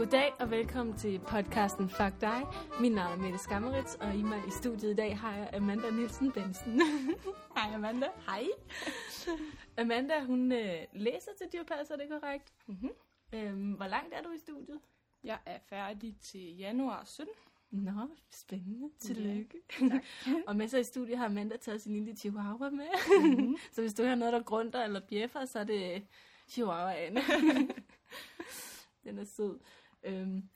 Goddag og velkommen til podcasten Fuck dig. Mit navn er Mette Skammerits, og i mig i studiet i dag har jeg Amanda Nielsen Bensen. Hej Amanda. Hej. Amanda, hun øh, læser til dyrpasser, er det korrekt? Mm-hmm. Øhm, hvor langt er du i studiet? Jeg er færdig til januar 17. Nå, spændende. Tillykke. Ja, og med sig i studiet har Amanda taget sin lille chihuahua med. Mm-hmm. så hvis du hører noget, der grunter eller bjeffer, så er det chihuahuaen. Den er sød. Øhm,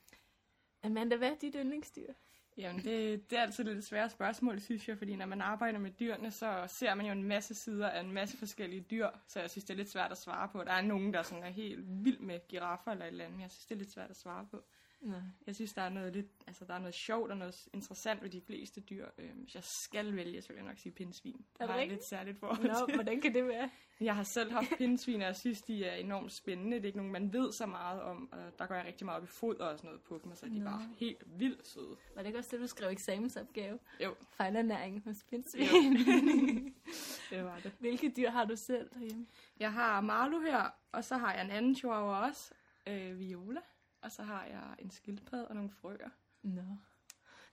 Amanda, hvad er dit yndlingsdyr? Jamen, det, det er altid lidt svære spørgsmål, synes jeg, fordi når man arbejder med dyrene, så ser man jo en masse sider af en masse forskellige dyr, så jeg synes, det er lidt svært at svare på. Der er nogen, der sådan er helt vild med giraffer eller et eller andet, men jeg synes, det er lidt svært at svare på. Nej. Jeg synes, der er noget lidt, altså der er noget sjovt og noget interessant ved de fleste dyr. Øhm, hvis jeg skal vælge, så vil jeg nok sige pindsvin. Er det har lidt særligt for. Nå, hvordan kan det være? Jeg har selv haft pindsvin, og jeg synes, de er enormt spændende. Det er ikke nogen, man ved så meget om, og der går jeg rigtig meget op i foder og sådan noget på dem, og så er de Nå. bare helt vildt søde. Var det ikke også det, du skrev eksamensopgave? Jo. Fejlernæring hos pindsvin. det var det. Hvilke dyr har du selv derhjemme? Jeg har Marlo her, og så har jeg en anden chihuahua også, øh, Viola. Og så har jeg en skildpadde og nogle frøer. Nå.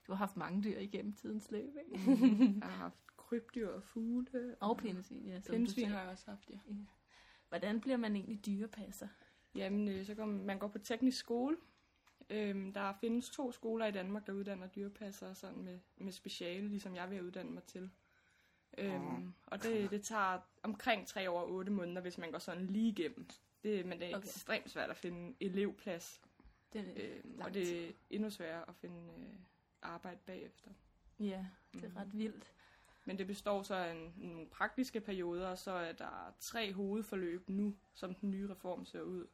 Du har haft mange dyr igennem tidens løb, ikke? Mm, jeg har haft krybdyr og fugle. Og pindsvin, ja. Pindsvin har jeg også haft, ja. ja. Hvordan bliver man egentlig dyrepasser? Jamen, øh, så går man, man går på teknisk skole. Øhm, der findes to skoler i Danmark, der uddanner dyrepasser sådan med, med speciale, ligesom jeg vil uddanne mig til. Øhm, og det, det tager omkring 3 år og 8 måneder, hvis man går sådan lige igennem. Det, men det er okay. ekstremt svært at finde elevplads det er øh, og det er endnu sværere at finde øh, arbejde bagefter. Ja, det er mm. ret vildt. Men det består så af en, nogle praktiske perioder, og så er der tre hovedforløb nu, som den nye reform ser ud.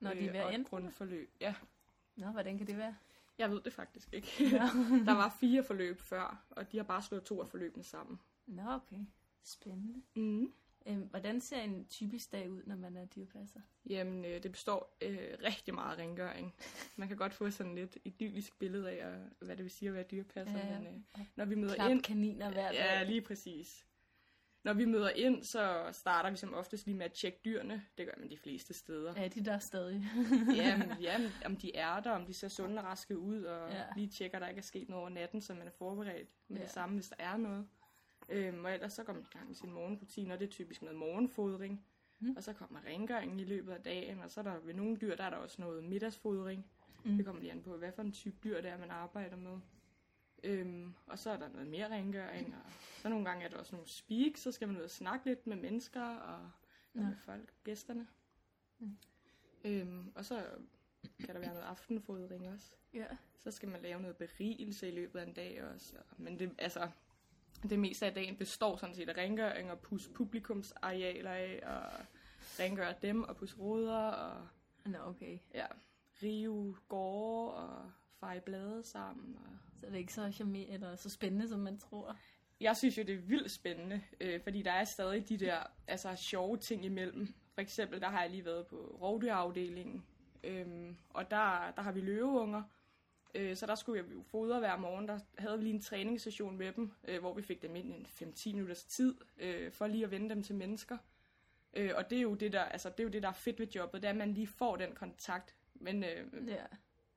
Når de er ved at grundforløb, ja. Nå, hvordan kan det være? Jeg ved det faktisk ikke. Ja. der var fire forløb før, og de har bare slået to af forløbene sammen. Nå, okay. Spændende. Mm. Øhm, hvordan ser en typisk dag ud, når man er dyrepasser? Jamen, øh, det består øh, rigtig meget rengøring. Man kan godt få sådan lidt idyllisk billede af, øh, hvad det vil sige at være dyrepasser. Ja, men, øh, når vi møder Klap ind... kaniner hver dag. Ja, lige præcis. Når vi møder ind, så starter vi som oftest lige med at tjekke dyrene. Det gør man de fleste steder. Ja, de der stadig. jamen, jamen, om de er der, om de ser sunde og raske ud, og ja. lige tjekker, der ikke er sket noget over natten, så man er forberedt med ja. det samme, hvis der er noget. Øhm, og ellers så går man i gang med sin morgenrutine, og det er typisk noget morgenfodring. Mm. Og så kommer rengøringen i løbet af dagen, og så er der ved nogle dyr, der er der også noget middagsfodring. Mm. Det kommer lige an på, hvad for en type dyr det er, man arbejder med. Øhm, og så er der noget mere rengøring, og så nogle gange er der også nogle speak, så skal man ud og snakke lidt med mennesker og, ja. med folk, gæsterne. Mm. Øhm, og så kan der være noget aftenfodring også. Ja. Så skal man lave noget berigelse i løbet af en dag også. Men det, altså, det meste af dagen består sådan set af rengøring og pus publikumsarealer af, og rengøre dem og pus ruder og... Nå, okay. Ja, rive gårde og feje blade sammen. Og... Så det er ikke så charmerende eller så spændende, som man tror? Jeg synes jo, det er vildt spændende, øh, fordi der er stadig de der altså, sjove ting imellem. For eksempel, der har jeg lige været på rovdyrafdelingen, øh, og der, der har vi løveunger, Øh, så der skulle jeg jo fodre hver morgen. Der havde vi lige en træningssession med dem, øh, hvor vi fik dem ind en 5-10 minutters tid, øh, for lige at vende dem til mennesker. Øh, og det er, jo det, der, altså, det er jo det, der er fedt ved jobbet, det er, at man lige får den kontakt. Men øh, ja.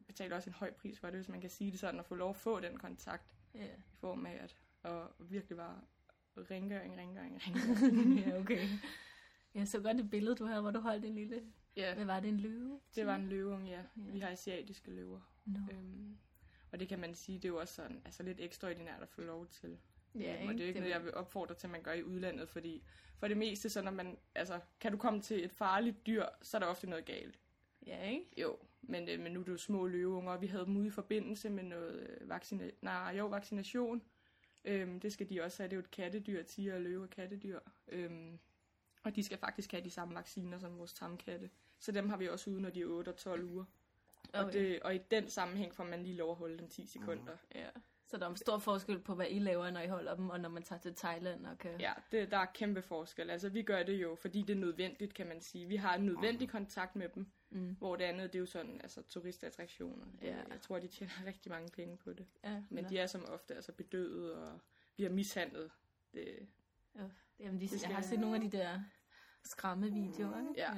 betaler også en høj pris for det, hvis man kan sige det sådan, at få lov at få den kontakt. Ja. I form af at og virkelig bare rengøring, rengøring, rengøring. ja, okay. Jeg så godt det billede, du havde, hvor du holdt en lille... Ja. Hvad var det, en løve? Det var en løve, ja. ja. Vi har asiatiske løver. No. Øhm, og det kan man sige, det er jo også sådan, altså lidt ekstraordinært at få lov til. Ja, øhm, og det er ikke det noget, jeg vil opfordre til, at man gør i udlandet, fordi for det meste, så når man, altså, kan du komme til et farligt dyr, så er der ofte noget galt. Ja, ikke? Jo, men, øh, men nu er det jo små løveunger, og vi havde dem ude i forbindelse med noget øh, vaccina- nej, jo, vaccination. Øhm, det skal de også have, det er jo et kattedyr, tiger og løve og kattedyr. Øhm, og de skal faktisk have de samme vacciner som vores tamkatte. Så dem har vi også ude, når de er 8 og 12 uger. Okay. Og, det, og i den sammenhæng får man lige lov at holde dem 10 sekunder. Mm. Ja. Så der er en stor forskel på, hvad I laver, når I holder dem, og når man tager til Thailand og kan... Ja, det, der er kæmpe forskel. Altså, vi gør det jo, fordi det er nødvendigt, kan man sige. Vi har en nødvendig kontakt med dem, mm. hvor det andet, det er jo sådan, altså turistattraktioner. Ja. Jeg tror, de tjener rigtig mange penge på det. Ja, Men de er som ofte altså bedøvet og bliver mishandlet. Det, ja. Jamen, de, det skal... jeg har set nogle af de der skræmme videoer, ikke? Ja.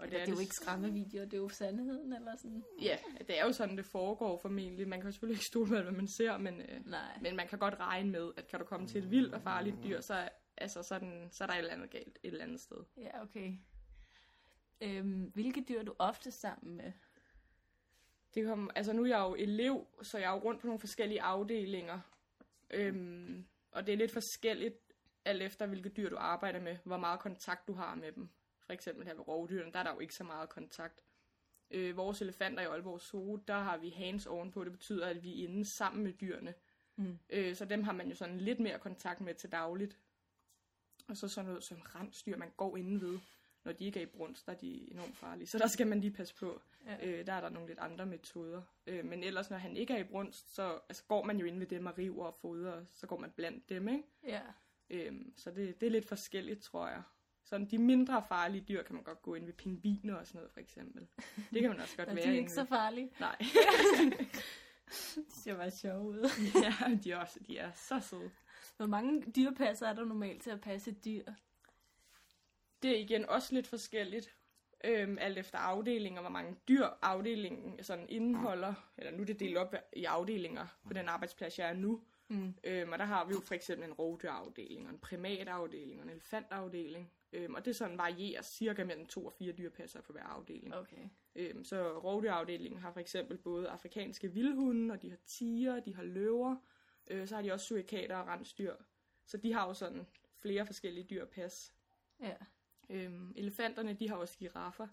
Og det, er, det er jo ikke skræmmevideoer, det er jo sandheden, eller sådan? Ja, det er jo sådan, det foregår formentlig. Man kan selvfølgelig ikke stole på, hvad man ser, men, øh, Nej. men man kan godt regne med, at kan du komme til et vildt og farligt dyr, så, altså sådan, så er der et eller andet galt et eller andet sted. Ja, okay. Øhm, hvilke dyr er du ofte sammen med? Det kom, altså nu er jeg jo elev, så jeg er jo rundt på nogle forskellige afdelinger. Øhm, og det er lidt forskelligt, alt efter hvilke dyr du arbejder med, hvor meget kontakt du har med dem. For eksempel her ved rovdyrene, der er der jo ikke så meget kontakt. Øh, vores elefanter i Aalborg Zoo, der har vi hands on på. Det betyder, at vi er inde sammen med dyrene. Mm. Øh, så dem har man jo sådan lidt mere kontakt med til dagligt. Og så sådan noget som rensdyr, man går inde ved når de ikke er i brunst, der er de enormt farlige. Så der skal man lige passe på. Ja. Øh, der er der nogle lidt andre metoder. Øh, men ellers, når han ikke er i brunst, så altså, går man jo ind ved dem og river og fodrer, og så går man blandt dem, ikke? Ja. Øh, så det, det er lidt forskelligt, tror jeg. Sådan de mindre farlige dyr kan man godt gå ind ved pingviner og sådan noget, for eksempel. Det kan man også godt være. De er ikke så farlige. Nej. de ser bare sjove ud. ja, de er, også, de er så søde. Hvor mange dyrepasser er der normalt til at passe et dyr? Det er igen også lidt forskelligt, øhm, alt efter afdelinger, hvor mange dyr afdelingen sådan indeholder. Eller nu er det delt op i afdelinger på den arbejdsplads, jeg er nu. Mm. Øhm, og der har vi jo for eksempel en rovdyrafdeling, og en primatafdeling, og en elefantafdeling. Øhm, og det sådan varierer cirka mellem to og fire dyrpasser på hver afdeling. Okay. Øhm, så rovdyrafdelingen har for eksempel både afrikanske vildhunde, og de har tiger, de har løver. Øh, så har de også surikater og rensdyr. Så de har jo sådan flere forskellige dyrpas. Ja. Øhm, elefanterne, de har også giraffer,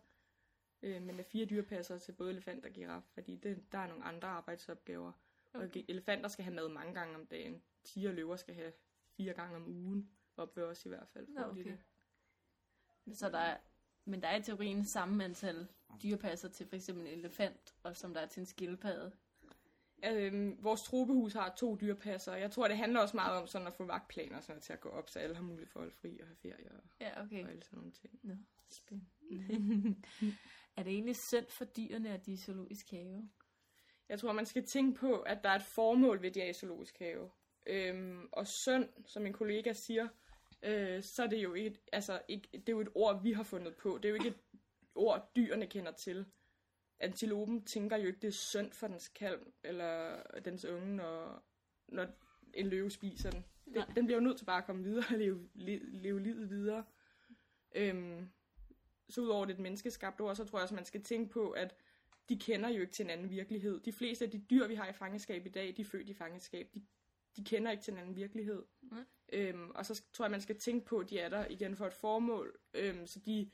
øh, men med fire dyrepasser til både elefant og giraf, fordi det, der er nogle andre arbejdsopgaver. Okay. Og elefanter skal have mad mange gange om dagen. Tiger og løver skal have fire gange om ugen, opføres i hvert fald. For okay. det. Så der er, men der er i teorien samme antal dyrepasser til f.eks. en elefant, og som der er til en skildpadde. Øhm, vores trobehus har to dyrpasser, og jeg tror, det handler også meget om sådan at få vagtplaner sådan til at gå op, så alle har mulighed for at holde fri og have ferie og, ja, okay. og alle sådan nogle ting. Nå, spændende. er det egentlig synd for dyrene, at de er zoologisk have? Jeg tror, man skal tænke på, at der er et formål ved, de er i zoologisk have. Øhm, og synd, som min kollega siger, øh, så er det jo et, altså, ikke, det er jo et ord, vi har fundet på. Det er jo ikke et ord, dyrene kender til antilopen tænker jo ikke, det er synd for dens kalv, eller dens unge, når, når en løve spiser den. Den, den bliver jo nødt til bare at komme videre og leve, leve, leve livet videre. Øhm, så udover det et menneskeskabt ord, så tror jeg også, man skal tænke på, at de kender jo ikke til en anden virkelighed. De fleste af de dyr, vi har i fangeskab i dag, de er født i fangeskab. De, de kender ikke til en anden virkelighed. Mm. Øhm, og så tror jeg, man skal tænke på, at de er der igen for et formål. Øhm, så de,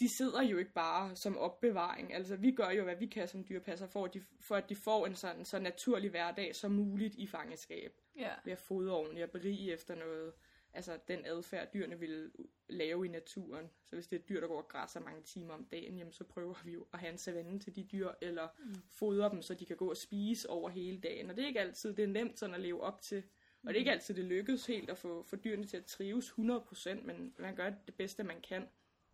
de sidder jo ikke bare som opbevaring. Altså, vi gør jo, hvad vi kan som dyrepasser, for at de, for at de får en sådan så naturlig hverdag som muligt i fangeskab. Ja. Ved at fodre ordentligt og berige efter noget, altså den adfærd, dyrene vil lave i naturen. Så hvis det er et dyr, der går og græsser mange timer om dagen, jamen, så prøver vi jo at have en savanne til de dyr, eller mm. fodre dem, så de kan gå og spise over hele dagen. Og det er ikke altid, det er nemt sådan at leve op til. Og det er ikke mm. altid, det lykkes helt at få, få dyrene til at trives 100%, men man gør det bedste, man kan.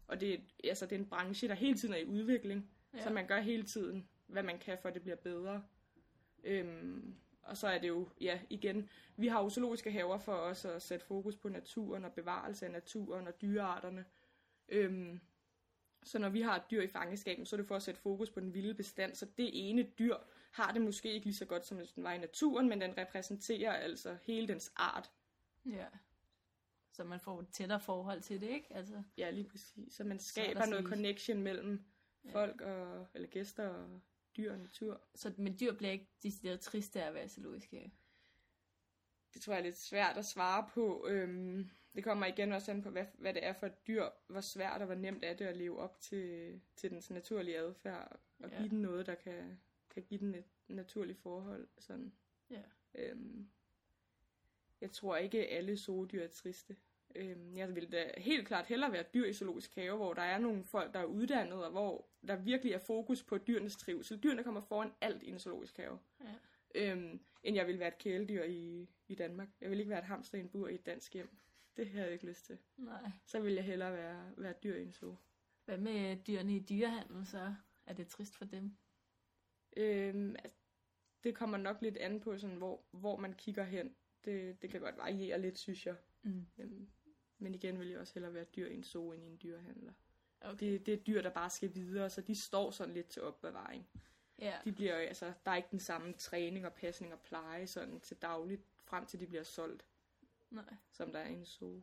Og det, altså, det er en branche, der hele tiden er i udvikling. Ja. Så man gør hele tiden, hvad man kan, for at det bliver bedre. Øhm, og så er det jo, ja, igen, vi har zoologiske haver for os at sætte fokus på naturen og bevarelse af naturen og dyrearterne. Øhm, så når vi har et dyr i fangeskaben, så er det for at sætte fokus på den vilde bestand. Så det ene dyr har det måske ikke lige så godt, som hvis den var i naturen, men den repræsenterer altså hele dens art. Ja så man får et tættere forhold til det, ikke? Altså, ja, lige præcis. Så man skaber så noget connection mellem folk og, eller gæster og dyr og natur. Så men dyr bliver ikke decideret triste af at være zoologisk have? Det tror jeg er lidt svært at svare på. Øhm, det kommer igen også an på, hvad, hvad det er for et dyr, hvor svært og hvor nemt er det at leve op til, til dens naturlige adfærd, og ja. give den noget, der kan, kan give den et naturligt forhold. Sådan. Ja. Øhm, jeg tror ikke, alle zoodyr er triste. Øhm, jeg vil da helt klart hellere være dyr i zoologisk have, hvor der er nogle folk, der er uddannet, og hvor der virkelig er fokus på dyrenes trivsel. Dyrene kommer foran alt i en zoologisk have. Ja. Øhm, end jeg vil være et kæledyr i, i Danmark. Jeg vil ikke være et hamster i en bur i et dansk hjem. Det har jeg ikke lyst til. Nej. Så vil jeg hellere være, være dyr i en zoo. Hvad med dyrene i dyrehandel så? Er det trist for dem? Øhm, det kommer nok lidt an på, sådan, hvor, hvor man kigger hen. Det, det kan godt variere lidt, synes jeg. Mm. Øhm, men igen vil jeg også hellere være dyr i en zoo end i en dyrehandler. Okay. Det, det er dyr, der bare skal videre, så de står sådan lidt til opbevaring. Ja. De bliver, altså, der er ikke den samme træning og pasning og pleje sådan til dagligt, frem til de bliver solgt. Nej. Som der er i en zoo.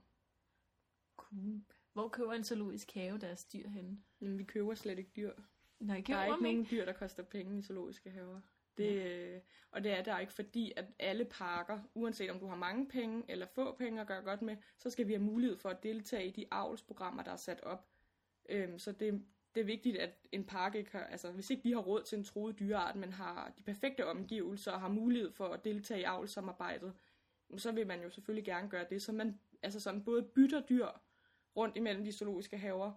Cool. Hvor køber en zoologisk have deres dyr henne? Jamen, vi køber slet ikke dyr. Nej, der er ikke nogen dyr, der koster penge i zoologiske haver. Det, ja. Og det er der ikke, fordi at alle parker, uanset om du har mange penge eller få penge at gøre godt med, så skal vi have mulighed for at deltage i de avlsprogrammer, der er sat op. Øhm, så det, det er vigtigt, at en park ikke har, altså hvis ikke vi har råd til en troet dyreart, men har de perfekte omgivelser og har mulighed for at deltage i avlsamarbejdet, så vil man jo selvfølgelig gerne gøre det, så man altså sådan både bytter dyr rundt imellem de zoologiske haver,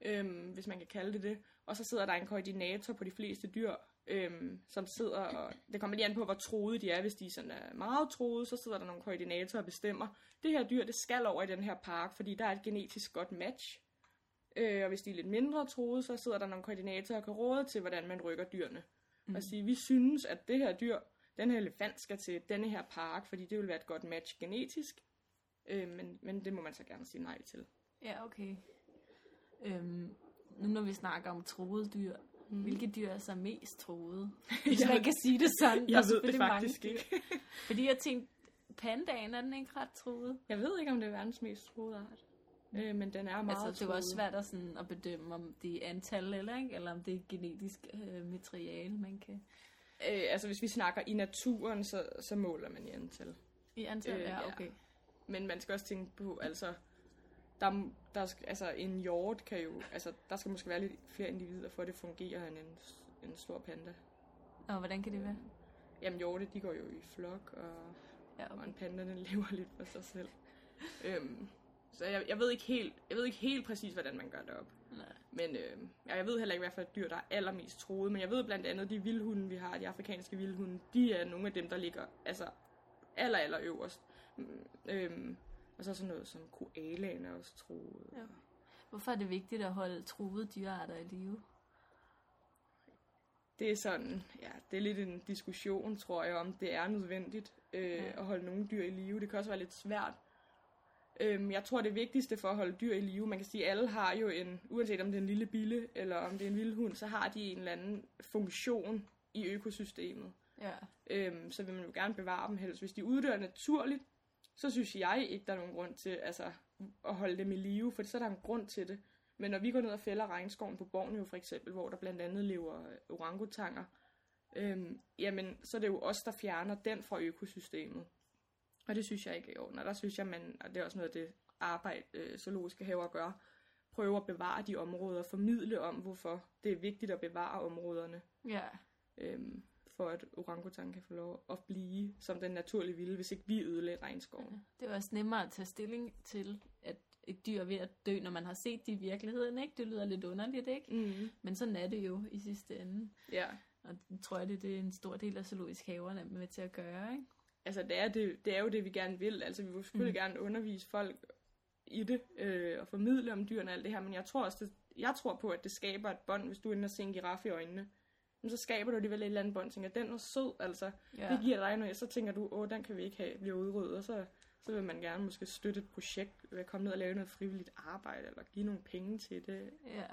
øhm, hvis man kan kalde det det, og så sidder der en koordinator på de fleste dyr, øhm, som sidder, og det kommer lige an på, hvor troede de er. Hvis de sådan er meget troede, så sidder der nogle koordinatorer og bestemmer, det her dyr, det skal over i den her park, fordi der er et genetisk godt match. Øh, og hvis de er lidt mindre troede, så sidder der nogle koordinatorer og kan råde til, hvordan man rykker dyrene. Mm. Og sige, vi synes, at det her dyr, den her elefant skal til denne her park, fordi det vil være et godt match genetisk. Øh, men, men det må man så gerne sige nej til. Ja, okay. Øhm, nu når vi snakker om troede dyr, mm. hvilke dyr er så mest troede? Hvis man kan sige det sådan. Jeg ved det faktisk ikke. fordi jeg tænkte, pandaen er den ikke ret troet? Jeg ved ikke, om det er verdens mest troede art. Øh, men den er meget Altså, det var også svært at, sådan, at bedømme, om det er antal eller ikke, eller om det er genetisk øh, materiale, man kan... Øh, altså, hvis vi snakker i naturen, så, så måler man i antal. I antal, øh, ja, okay. Men man skal også tænke på, altså, der, der, altså en hjort kan jo, altså der skal måske være lidt flere individer for at det fungerer end en, en stor panda. Og hvordan kan det være? Jamen hjorte, de går jo i flok, og, ja, okay. og en panda, den lever lidt for sig selv. øhm, så jeg, jeg, ved ikke helt, jeg ved ikke helt præcis, hvordan man gør det op. Nej. Men øh, jeg ved heller ikke, hvad for et dyr, der er allermest troet. Men jeg ved blandt andet, de vildhunde, vi har, de afrikanske vildhunde, de er nogle af dem, der ligger altså, aller, aller øverst. Mm, øhm, og så sådan noget som koalaen er også troet. Ja. Hvorfor er det vigtigt at holde troede dyrearter i live? Det er sådan, ja, det er lidt en diskussion, tror jeg, om det er nødvendigt øh, ja. at holde nogle dyr i live. Det kan også være lidt svært. Øhm, jeg tror, det vigtigste for at holde dyr i live, man kan sige, at alle har jo en, uanset om det er en lille bille, eller om det er en vild hund, så har de en eller anden funktion i økosystemet. Ja. Øhm, så vil man jo gerne bevare dem helst. Hvis de uddør naturligt, så synes jeg ikke, der er nogen grund til altså, at holde dem i live, for så er der en grund til det. Men når vi går ned og fælder regnskoven på Borneo for eksempel, hvor der blandt andet lever orangutanger, øhm, jamen, så er det jo os, der fjerner den fra økosystemet. Og det synes jeg ikke er i orden. Og der synes jeg, man, og det er også noget af det arbejde, øh, zoologiske haver gør, prøve at bevare de områder, og formidle om, hvorfor det er vigtigt at bevare områderne. Ja. Øhm, for at orangutan kan få lov at blive som den naturlige vilde, hvis ikke vi ødelægger regnskoven. Ja, det er også nemmere at tage stilling til, at et dyr ved at dø, når man har set det i virkeligheden, ikke? Det lyder lidt underligt, ikke? Mm. Men sådan er det jo i sidste ende. Ja. Og tror jeg, det, det er en stor del af zoologisk haverne med til at gøre, ikke? Altså, det er, det, det er jo det, vi gerne vil. Altså, vi vil selvfølgelig mm. gerne undervise folk i det, øh, og formidle om dyrene og alt det her, men jeg tror også, det, jeg tror på, at det skaber et bånd, hvis du ender og se en giraf i øjnene men så skaber du alligevel et eller andet bånd, tænker, den er sød, altså. Ja. Det giver dig noget, så tænker du, åh, den kan vi ikke have, bliver udryddet, og så, så vil man gerne måske støtte et projekt, ved at komme ned og lave noget frivilligt arbejde, eller give nogle penge til det. Ja,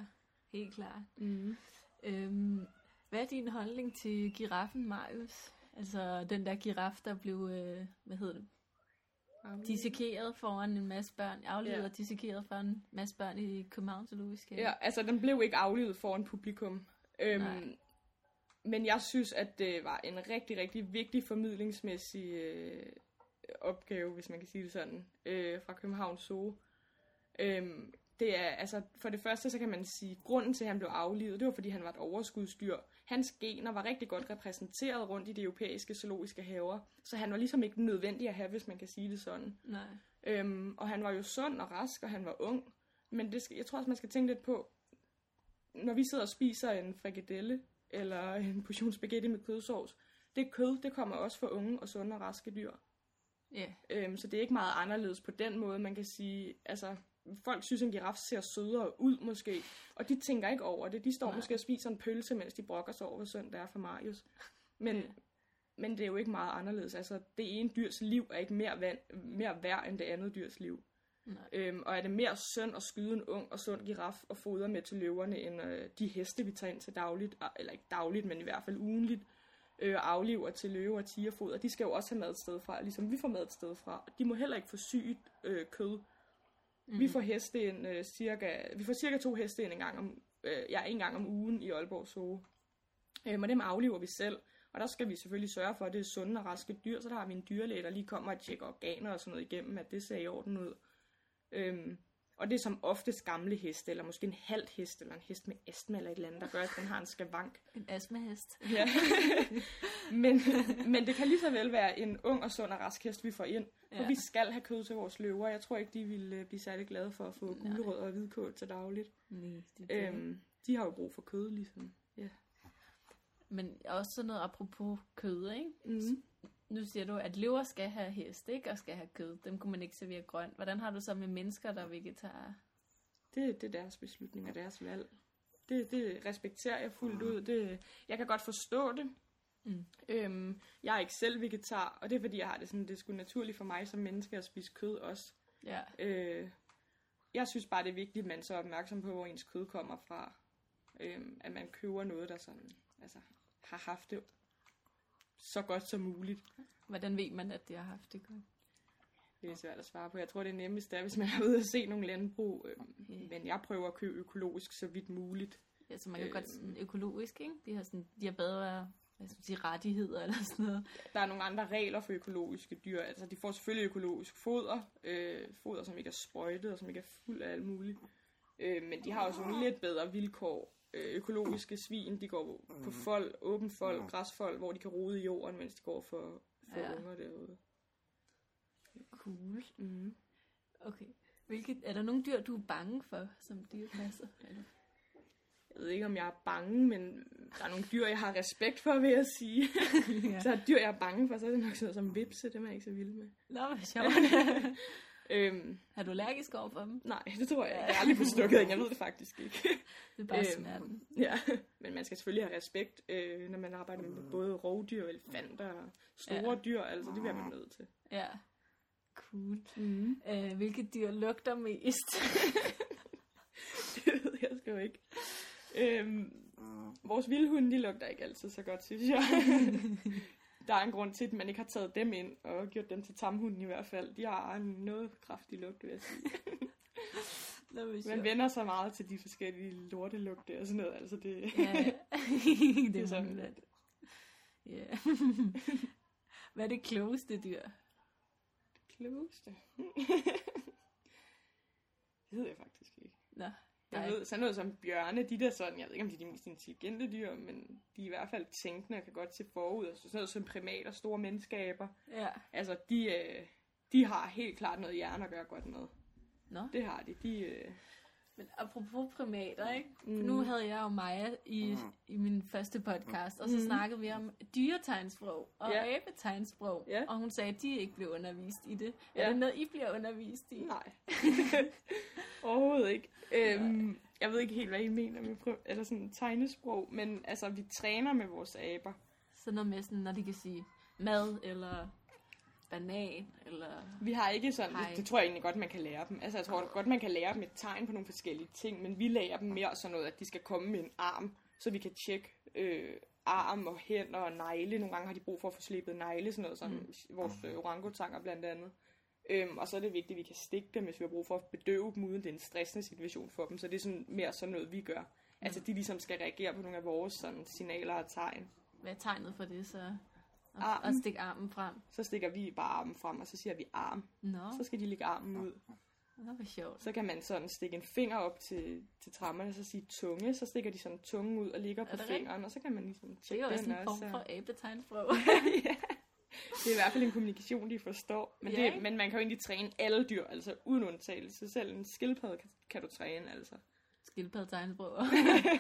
helt klart. Mm. Øhm, hvad er din holdning til giraffen, Marius? Altså den der giraf, der blev, øh, hvad hedder det, dissekeret foran en masse børn, aflevet ja. og dissekeret foran en masse børn i København Zoologisk Ja, altså den blev ikke aflevet foran publikum. Øhm, men jeg synes, at det var en rigtig, rigtig vigtig formidlingsmæssig øh, opgave, hvis man kan sige det sådan, øh, fra København Zoo. Øhm, det er, altså, for det første, så kan man sige, at grunden til, at han blev aflivet, det var, fordi han var et overskudsdyr. Hans gener var rigtig godt repræsenteret rundt i de europæiske zoologiske haver, så han var ligesom ikke nødvendig at have, hvis man kan sige det sådan. Nej. Øhm, og han var jo sund og rask, og han var ung. Men det skal, jeg tror også, man skal tænke lidt på, når vi sidder og spiser en frikadelle, eller en portion spaghetti med kødsovs. Det kød, det kommer også fra unge og sunde og raske dyr. Yeah. Øhm, så det er ikke meget anderledes på den måde, man kan sige, altså, folk synes, en giraf ser sødere ud måske, og de tænker ikke over det. De står Nej. måske og spiser en pølse, mens de brokker sig over, hvor synd det er for Marius. Men, yeah. men det er jo ikke meget anderledes. Altså, det ene dyrs liv er ikke mere, vand, mere værd end det andet dyrs liv. Øhm, og er det mere synd at skyde en ung og sund giraf og fodre med til løverne, end øh, de heste, vi tager ind til dagligt, eller ikke dagligt, men i hvert fald ugenligt, øh, aflever til løve og tigerfoder, de skal jo også have mad et sted fra, ligesom vi får mad et sted fra. De må heller ikke få sygt øh, kød. Mm. Vi får heste ind, øh, cirka, vi får cirka to heste ind en gang om, øh, ja, en gang om ugen i Aalborg Zoo. Øh, og dem aflever vi selv. Og der skal vi selvfølgelig sørge for, at det er sunde og raske dyr, så der har vi en dyrlæge, der lige kommer og tjekker organer og sådan noget igennem, at det ser i orden ud. Øhm, og det er som oftest gamle heste, eller måske en halv hest, eller en hest med astma eller et eller andet, der gør, at den har en skavank. En astmahest. Ja. men, men det kan lige så vel være en ung og sund og rask hest, vi får ind. For ja. vi skal have kød til vores løver. Jeg tror ikke, de ville øh, blive særlig glade for at få gulerød og hvidkål til dagligt. Nej, det øhm, de har jo brug for kød, ligesom. Ja. Men også sådan noget apropos kød, ikke? Mm nu siger du, at løver skal have hest, ikke? Og skal have kød. Dem kunne man ikke servere grønt. Hvordan har du så med mennesker, der er vegetarer? Det, det er deres beslutning og deres valg. Det, det respekterer jeg fuldt ud. Det, jeg kan godt forstå det. Mm. Øhm, jeg er ikke selv vegetar, og det er fordi, jeg har det sådan, det er sgu naturligt for mig som menneske at spise kød også. Ja. Øh, jeg synes bare, det er vigtigt, at man så er opmærksom på, hvor ens kød kommer fra. Øhm, at man køber noget, der sådan, altså, har haft det så godt som muligt. Hvordan ved man, at det har haft det godt? Det er svært at svare på. Jeg tror, det er nemmest, er, hvis man er ude og se nogle landbrug. Øh, okay. Men jeg prøver at købe økologisk så vidt muligt. Ja, så man kan øh, godt sådan økologisk, ikke? De har, sådan, de har bedre hvad skal man sige, rettigheder eller sådan noget. Der er nogle andre regler for økologiske dyr. Altså, de får selvfølgelig økologisk foder. Øh, foder, som ikke er sprøjtet og som ikke er fuld af alt muligt. Øh, men de har også nogle lidt bedre vilkår økologiske svin, de går på mm. fold, åben fold, mm. græsfold, hvor de kan rode i jorden, mens de går for, for ja. unger derude. Cool. Mm. Okay. Hvilket, er der nogle dyr, du er bange for, som dyrepasser? Jeg ved ikke, om jeg er bange, men der er nogle dyr, jeg har respekt for, vil jeg sige. ja. så er dyr, jeg er bange for, så er det nok sådan noget som vipse, dem er jeg ikke så vild med. Nå, hvor sjovt. Øhm, er du allergisk over for dem? Nej, det tror jeg ikke. Jeg har aldrig stukket en, jeg ved det faktisk ikke. Det er bare øhm, smerten. Ja, men man skal selvfølgelig have respekt, øh, når man arbejder med både rovdyr, elefanter og store ja. dyr, altså det bliver man nødt til. Ja, cool. Mm. Øh, hvilket dyr lugter mest? det ved jeg sgu ikke. Øhm, vores vildhunde, de lugter ikke altid så godt, synes jeg der er en grund til, at man ikke har taget dem ind og gjort dem til tamhunden i hvert fald. De har en noget kraftig lugt, vil jeg sige. Man vender sig meget til de forskellige lortelugte og sådan noget. Altså det, ja, det, det er sådan lidt. Ja. Hvad er det klogeste dyr? Det klogeste? det ved jeg faktisk ikke. Nå. Jeg ved, sådan noget som bjørne, de der sådan, jeg ved ikke om de er de mest intelligente dyr, men de er i hvert fald tænkende og kan godt se forud. Altså sådan noget som primater, store menneskaber. Ja. Altså, de, øh, de har helt klart noget hjerne at gøre godt med. Nå. Det har de. de øh... Men apropos primater, ikke? Mm. nu havde jeg jo Maja i, mm. i min første podcast, og så mm. snakkede vi om dyretegnsprog og ja. abetegnsprog, ja. og hun sagde, at de ikke blev undervist i det. Ja. Er det noget, I bliver undervist i? Nej. Overhovedet ikke. Øhm, jeg ved ikke helt, hvad I mener med prøv, eller sådan tegnesprog, men altså, vi træner med vores aber. Så noget med sådan, når de kan sige mad, eller banan, eller... Vi har ikke sådan, det, det, tror jeg egentlig godt, man kan lære dem. Altså, jeg tror godt, man kan lære dem et tegn på nogle forskellige ting, men vi lærer dem mere sådan noget, at de skal komme med en arm, så vi kan tjekke øh, arm og hænder og negle. Nogle gange har de brug for at få slebet negle, sådan noget som mm. vores øh, orangutanger blandt andet. Øhm, og så er det vigtigt, at vi kan stikke dem, hvis vi har brug for at bedøve dem, uden det er en stressende situation for dem. Så det er sådan mere sådan noget, vi gør. Mm. Altså, de ligesom skal reagere på nogle af vores sådan, signaler og tegn. Hvad er tegnet for det, så? Og, armen. og stikke armen frem? Så stikker vi bare armen frem, og så siger vi arm. Nå. Så skal de lægge armen ud. Nå, hvor sjovt. Så kan man sådan stikke en finger op til, til trammerne, og så sige tunge. Så stikker de sådan tunge ud og ligger på fingeren, rigtigt? og så kan man ligesom tjekke den også. Det er jo også en form for abetegnsprøve. ja. Det er i hvert fald en kommunikation, de forstår. Men, det, men man kan jo egentlig træne alle dyr, altså uden undtagelse. Selv en skildpadde kan, kan du træne, altså. Skildpadde tegnsprog.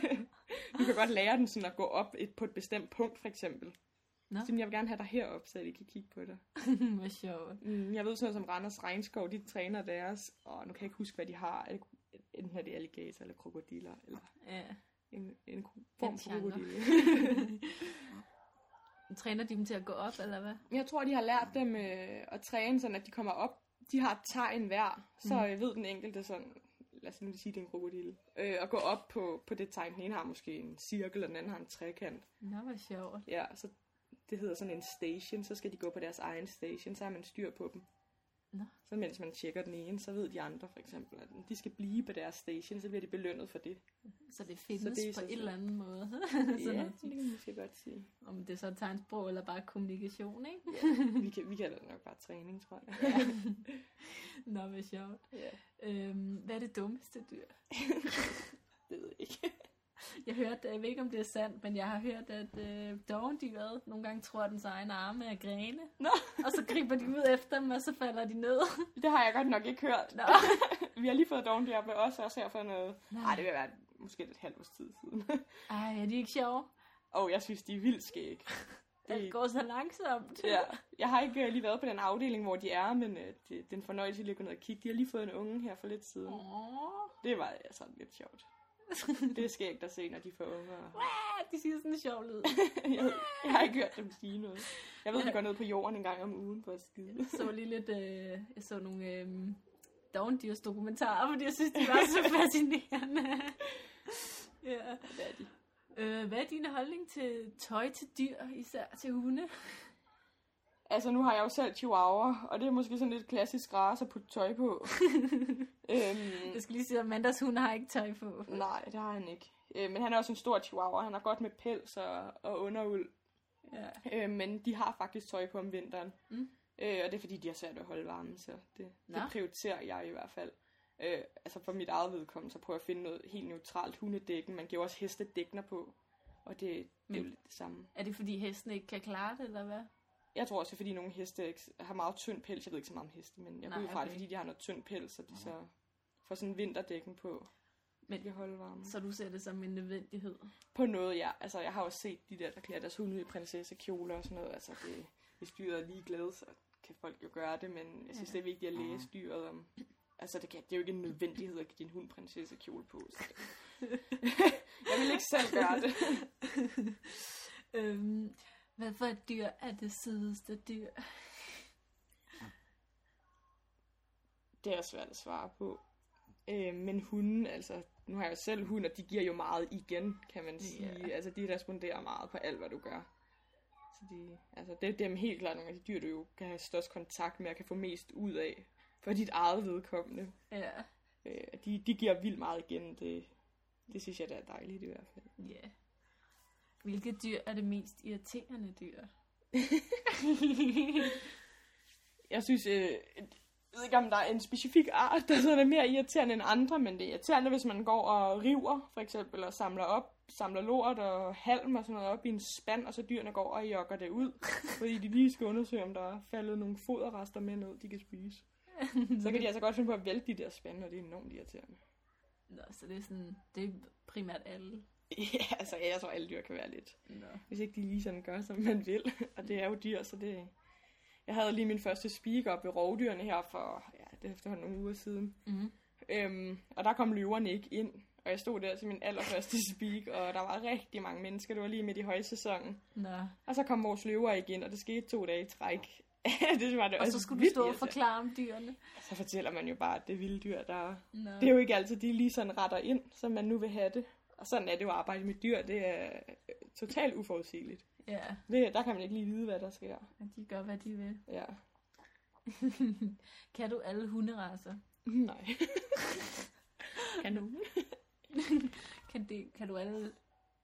du kan godt lære den sådan at gå op et, på et bestemt punkt, for eksempel. Nå. Så jeg vil gerne have dig herop, så de kan kigge på dig. Hvor sjovt. Mm, jeg ved sådan noget som Randers Regnskov, de træner deres, og nu kan jeg ikke huske, hvad de har. Enten er det alligator eller krokodiller, eller ja. en, en form for krokodille. Træner de dem til at gå op, eller hvad? Jeg tror, de har lært dem øh, at træne, sådan at de kommer op de har et tegn hver, så mm. ved den enkelte sådan, lad os nu sige, det er en krokodille, øh, og gå op på, på det tegn. Den ene har måske en cirkel, og den anden har en trekant. Nå, hvor sjovt. Ja, så det hedder sådan en station, så skal de gå på deres egen station, så har man styr på dem. Nå. Så mens man tjekker den ene, så ved de andre for eksempel, at de skal blive på deres station, så bliver de belønnet for det. Så det findes så det er på en eller anden måde. ja, det kan man måske godt sige. Om det er så tegnsprog eller bare kommunikation, ikke? ja, vi, kan, vi kalder det nok bare træning, tror jeg. ja. Nå, hvad sjovt. Ja. Øhm, hvad er det dummeste dyr? det ved jeg ikke. Jeg hørte, jeg ved ikke om det er sandt, men jeg har hørt, at øh, dovendyret nogle gange tror, at dens egen arme er grene. Nå. og så griber de ud efter dem, og så falder de ned. Det har jeg godt nok ikke hørt. Nå. vi har lige fået dovendyr på os også her for noget. Nej, det vil være måske et halvt års tid siden. Ej, er de ikke sjove? Åh, oh, jeg synes, de er vildt skæg. Det går så langsomt. ja, jeg har ikke lige været på den afdeling, hvor de er, men uh, det, det er en fornøjelse lige at gå ned og kigge. De har lige fået en unge her for lidt siden. Oh. Det var altså lidt sjovt. det er skægt at se, når de får unger. de siger sådan en sjov lyd. jeg, jeg har ikke hørt dem sige noget. Jeg ved, ja. de går ned på jorden en gang om ugen for at skide. Jeg så lige lidt, øh, jeg så nogle øh, dogndyrs dokumentarer, fordi jeg synes, de var så fascinerende. ja. Hvad er de? Øh, hvad er din holdning til tøj til dyr, især til hunde? Altså, nu har jeg jo selv chihuahua, og det er måske sådan lidt klassisk race at putte tøj på. Øhm, jeg skal lige sige, at Amandas hund har ikke tøj på. Nej, det har han ikke. Øh, men han er også en stor chihuahua. Han har godt med pels og, og underuld. Ja. Øh, men de har faktisk tøj på om vinteren. Mm. Øh, og det er fordi, de har svært at holde varmen, så det, det prioriterer jeg i hvert fald. Øh, altså for mit eget vedkommende, så prøver jeg at finde noget helt neutralt hundedækken. Man giver også heste dækner på, og det, det er jo lidt det samme. Er det fordi hesten ikke kan klare det, eller hvad? Jeg tror også, fordi nogle heste har meget tynd pels. Jeg ved ikke så meget om heste, men jeg går ud fra okay. det, fordi de har noget tynd pels, så de så får sådan en vinterdækken på. Men kan holde varme. Så du ser det som en nødvendighed? På noget, ja. Altså, jeg har også set de der, der klæder deres hunde i prinsessekjoler og sådan noget. Altså, det, hvis dyret er ligeglad, så kan folk jo gøre det, men jeg synes, ja. det er vigtigt at læse dyret om... Altså, det, kan, det er jo ikke en nødvendighed at give din hund prinsessekjole på. Så det, jeg vil ikke selv gøre det. øhm, hvad for et dyr er det sødeste dyr? Det er svært at svare på. Øh, men hunden, altså, nu har jeg jo selv hund, og de giver jo meget igen, kan man sige. Yeah. Altså, de responderer meget på alt, hvad du gør. Så de, altså, det er dem helt klart nogle af de dyr, du jo kan have størst kontakt med, og kan få mest ud af, for dit eget vedkommende. Ja. Yeah. Øh, de, de giver vildt meget igen, det, det synes jeg, det er dejligt i hvert fald. Ja. Yeah. Hvilket dyr er det mest irriterende dyr? jeg synes, øh, jeg ved ikke om der er en specifik art, der sådan er mere irriterende end andre, men det er irriterende, hvis man går og river, for eksempel, og samler op, samler lort og halm og sådan noget op i en spand, og så dyrene går og jogger det ud, fordi de lige skal undersøge, om der er faldet nogle foderrester med ned, de kan spise. så kan de altså godt finde på at vælte de der spande, og det er enormt irriterende. Nå, så det er sådan, det er primært alle Ja, altså jeg tror alle dyr kan være lidt. Nå. Hvis ikke de lige sådan gør, som man vil. Og det er jo dyr, så det... Jeg havde lige min første speak op ved rovdyrene her for, ja, det er efterhånden nogle uger siden. Mm. Øhm, og der kom løverne ikke ind. Og jeg stod der til min allerførste speak, og der var rigtig mange mennesker. Det var lige midt i højsæsonen. Nå. Og så kom vores løver igen, og det skete to dage i træk. det var det og så skulle du stå og forklare om dyrene. Så fortæller man jo bare, at det er vilde dyr, der... Nå. Det er jo ikke altid, de lige sådan retter ind, som man nu vil have det. Og sådan er det jo at arbejde med dyr. Det er øh, totalt uforudsigeligt. Ja. Det, der kan man ikke lige vide, hvad der sker. Ja, de gør, hvad de vil. Ja. kan du alle hunderaser? Nej. kan du? kan, det, kan du alle...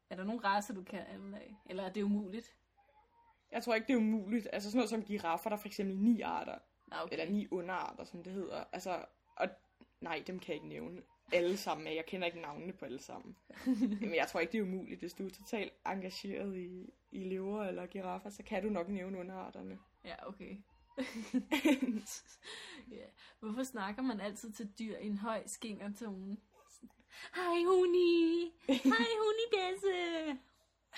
Er der nogle raser, du kan alle af? Eller er det umuligt? Jeg tror ikke, det er umuligt. Altså sådan noget som giraffer, der er for eksempel ni arter. Okay. Eller ni underarter, som det hedder. Altså, og nej, dem kan jeg ikke nævne alle sammen af. Jeg kender ikke navnene på alle sammen. Men jeg tror ikke, det er umuligt. Hvis du er totalt engageret i, i lever eller giraffer, så kan du nok nævne underarterne. Ja, okay. ja. Hvorfor snakker man altid til dyr i en høj skingertone? Hej huni! Hej hunidesse!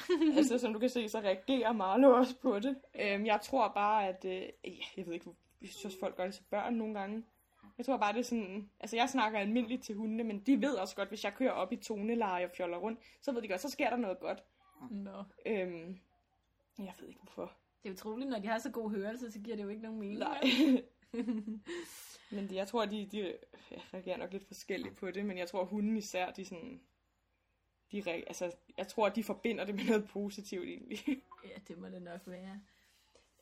altså, som du kan se, så reagerer Marlo også på det. Øhm, jeg tror bare, at... Øh, jeg ved ikke, jeg synes folk gør det til børn nogle gange. Jeg tror bare, det er sådan... Altså, jeg snakker almindeligt til hundene, men de ved også godt, hvis jeg kører op i toneleje og fjoller rundt, så ved de godt, så sker der noget godt. Nå. Øhm, jeg ved ikke, hvorfor. Det er utroligt, når de har så god hørelse, så giver det jo ikke nogen mening. Nej. Men de, jeg tror, de, de reagerer nok lidt forskelligt på det, men jeg tror, hunden især, de sådan... De, altså, jeg tror, at de forbinder det med noget positivt egentlig. ja, det må det nok være.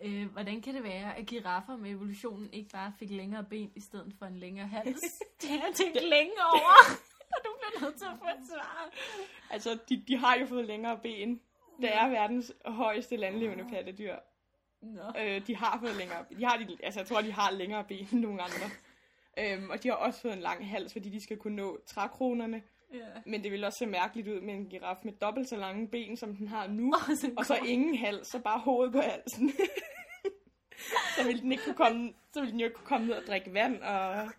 Øh, hvordan kan det være, at giraffer med evolutionen ikke bare fik længere ben i stedet for en længere hals? det har jeg tænkt længe over, og du bliver nødt til at få et svar. Altså, de, de har jo fået længere ben. Det er verdens højeste landlevende pattedyr. No. Øh, de har fået længere de har de, altså jeg tror, de har længere ben end nogle andre. øhm, og de har også fået en lang hals, fordi de skal kunne nå trækronerne. Yeah. Men det vil også se mærkeligt ud med en giraf med dobbelt så lange ben, som den har nu. Oh, og så ingen hals, så bare hovedet på halsen. så ville den ikke kunne komme, så ville den jo ikke kunne komme ned og drikke vand, og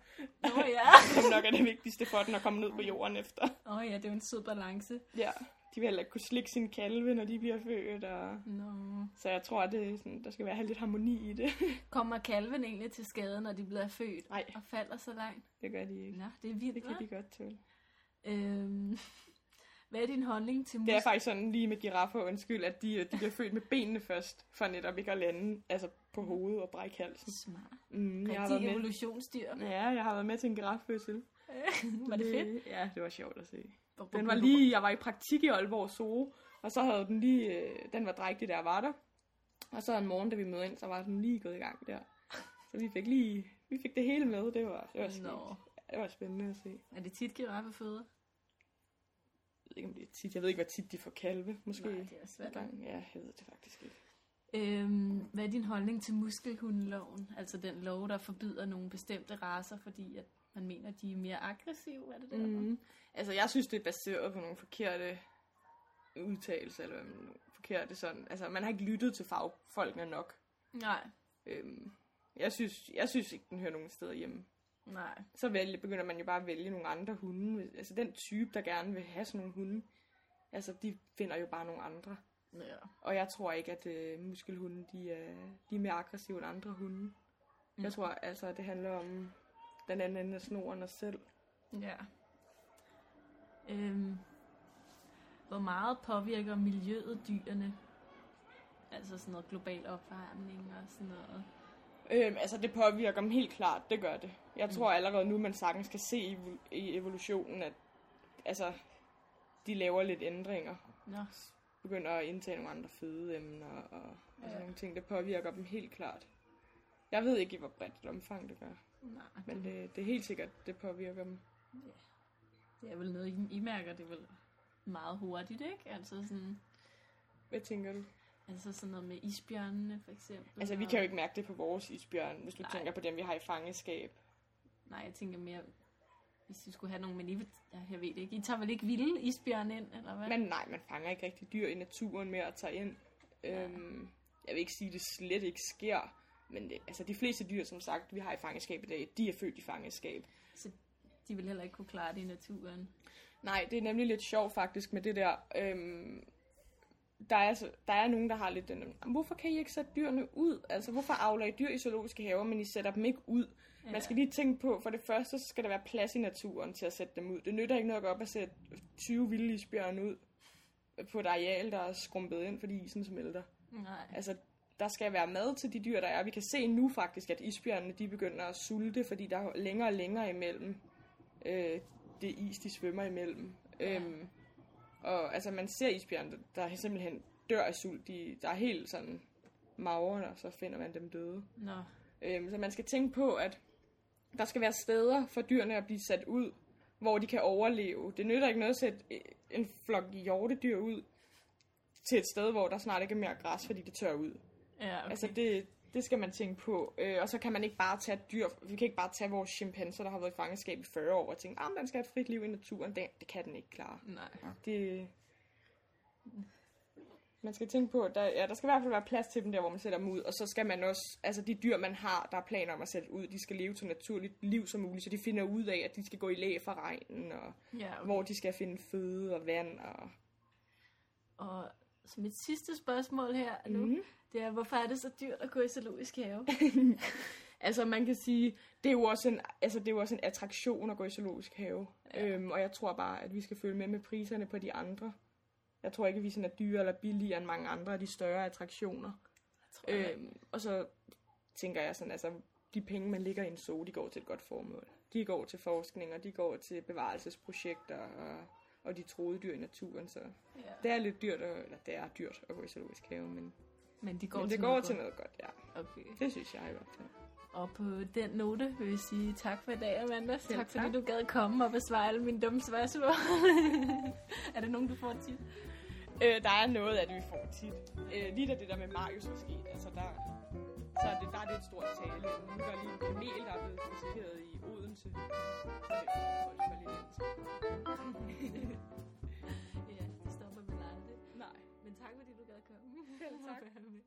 oh, ja. som nok er det vigtigste for den at komme ned på jorden efter. Åh oh, ja, det er jo en sød balance. Ja, de vil heller ikke kunne slikke sin kalve, når de bliver født. Og... No. Så jeg tror, at det sådan, der skal være lidt harmoni i det. Kommer kalven egentlig til skade, når de bliver født? Nej. Og falder så langt? Det gør de ikke. Nå, det er vildt, Det kan de godt til. Øhm, hvad er din holdning til mus? Det er faktisk sådan lige med giraffer, undskyld, at de, de bliver født med benene først, for netop ikke at lande altså på hovedet og brække halsen. Smart. Mm, jeg har været med. evolutionsdyr. Ja, jeg har været med til en giraffødsel. var det fedt? Ja, det var sjovt at se. Den var lige, jeg var i praktik i Aalborg Zoo, og så havde den lige, øh, den var drægtig, der var der. Og så en morgen, da vi mødte ind, så var den lige gået i gang der. Så vi fik lige, vi fik det hele med, det var, det var, no. Det var spændende at se. Er det tit giraffefødder? Jeg ved ikke, om det er tit. Jeg ved ikke, hvor tit de får kalve, måske. Nej, det er svært. Gang. Ja, jeg ved det faktisk ikke. Øhm, hvad er din holdning til muskelhundeloven? Altså den lov, der forbyder nogle bestemte raser, fordi at man mener, at de er mere aggressive, er det der? Mm. Altså, jeg synes, det er baseret på nogle forkerte udtalelser, eller nogle forkerte sådan. Altså, man har ikke lyttet til fagfolkene nok. Nej. Øhm, jeg, synes, jeg synes ikke, den hører nogen steder hjemme. Nej. Så vælge, begynder man jo bare at vælge nogle andre hunde. Altså, den type, der gerne vil have sådan nogle hunde, altså, de finder jo bare nogle andre. Ja. Og jeg tror ikke, at øh, muskelhunde, de er, de er mere aggressive end andre hunde. Mm. Jeg tror altså, at det handler om den anden ende af snoren os selv. Ja. Øhm, hvor meget påvirker miljøet dyrene? Altså sådan noget global opvarmning og sådan noget. Øhm, altså det påvirker dem helt klart, det gør det. Jeg mm. tror allerede nu, man sagtens kan se i, i evolutionen, at altså, de laver lidt ændringer. Nå. Begynder at indtage nogle andre fødeemner og, og ja. sådan nogle ting. Det påvirker dem helt klart. Jeg ved ikke, i hvor bredt et omfang det gør. Nej. Men det, det er helt sikkert, det påvirker dem. Ja. Det er vel noget, I, I mærker det vel meget hurtigt, ikke? Altså sådan... Hvad tænker du? Altså sådan noget med isbjørnene, for eksempel. Altså, vi kan jo ikke mærke det på vores isbjørn, hvis du Nej. tænker på dem, vi har i fangeskab. Nej, jeg tænker mere, hvis vi skulle have nogle, men I, jeg ved det ikke. I tager vel ikke vilde isbjørn ind, eller hvad? Men nej, man fanger ikke rigtig dyr i naturen med at tage ind. Ja. Øhm, jeg vil ikke sige, at det slet ikke sker, men det, altså de fleste dyr, som sagt, vi har i fangeskab i dag, de er født i fangeskab. Så de vil heller ikke kunne klare det i naturen? Nej, det er nemlig lidt sjovt faktisk med det der. Øhm, der, er, altså, der er nogen, der har lidt den, hvorfor kan I ikke sætte dyrene ud? Altså, hvorfor avler I dyr i zoologiske haver, men I sætter dem ikke ud? Ja. Man skal lige tænke på, for det første, så skal der være plads i naturen til at sætte dem ud. Det nytter ikke noget at gå op og sætte 20 vilde isbjørn ud på et areal, der er skrumpet ind, fordi isen smelter. Nej. Altså, der skal være mad til de dyr, der er. Vi kan se nu faktisk, at isbjørnene de begynder at sulte, fordi der er længere og længere imellem øh, det is, de svømmer imellem. Ja. Øhm, og altså, man ser isbjørn, der simpelthen dør af sult. De, der er helt sådan magre, og så finder man dem døde. Nå. Øhm, så man skal tænke på, at der skal være steder for dyrene at blive sat ud, hvor de kan overleve. Det nytter ikke noget at sætte en flok hjortedyr ud til et sted, hvor der snart ikke er mere græs, fordi det tør ud. Ja, okay. Altså det, det skal man tænke på. Øh, og så kan man ikke bare tage dyr. Vi kan ikke bare tage vores chimpanser, der har været i fangeskab i 40 år, og tænke, at ah, den skal have et frit liv i naturen. Det, det kan den ikke klare. Nej. Det, man skal tænke på, at der, ja, der skal i hvert fald være plads til dem der, hvor man sætter dem ud. Og så skal man også, altså de dyr, man har, der er planer om at sætte ud, de skal leve så naturligt liv som muligt. Så de finder ud af, at de skal gå i læ for regnen, og ja, okay. hvor de skal finde føde og vand. Og, og så mit sidste spørgsmål her nu, mm-hmm. det er, hvorfor er det så dyrt at gå i zoologisk have? altså man kan sige, det er jo også en, altså, det er jo også en attraktion at gå i zoologisk have. Ja. Øhm, og jeg tror bare, at vi skal følge med med priserne på de andre. Jeg tror ikke, at vi sådan er dyre eller billigere end mange andre af de større attraktioner. Tror øhm, og så tænker jeg sådan, altså, de penge, man ligger i en zoo, de går til et godt formål. De går til forskning, og de går til bevarelsesprojekter og, og de troede dyr i naturen. Så ja. det er lidt dyrt, at, eller det er dyrt at gå i zoologisk have, men, men de går men det til går noget til noget godt. Ja. Okay. Det synes jeg i hvert fald. Og på den note vil jeg sige tak for i dag, Amanda. Selv tak, tak fordi du gad komme og besvare alle mine dumme spørgsmål. er det nogen, du får tit? Øh, der er noget af det, vi får tit. Øh, lige da det der med Marius var sket, altså der, så er det, der er det et stort tale. Nu er der lige en kamel, der er blevet dissekeret i Odense. Så det var lige lidt. ja, det stopper man aldrig. Nej. Men tak fordi du gad komme. Ja, tak.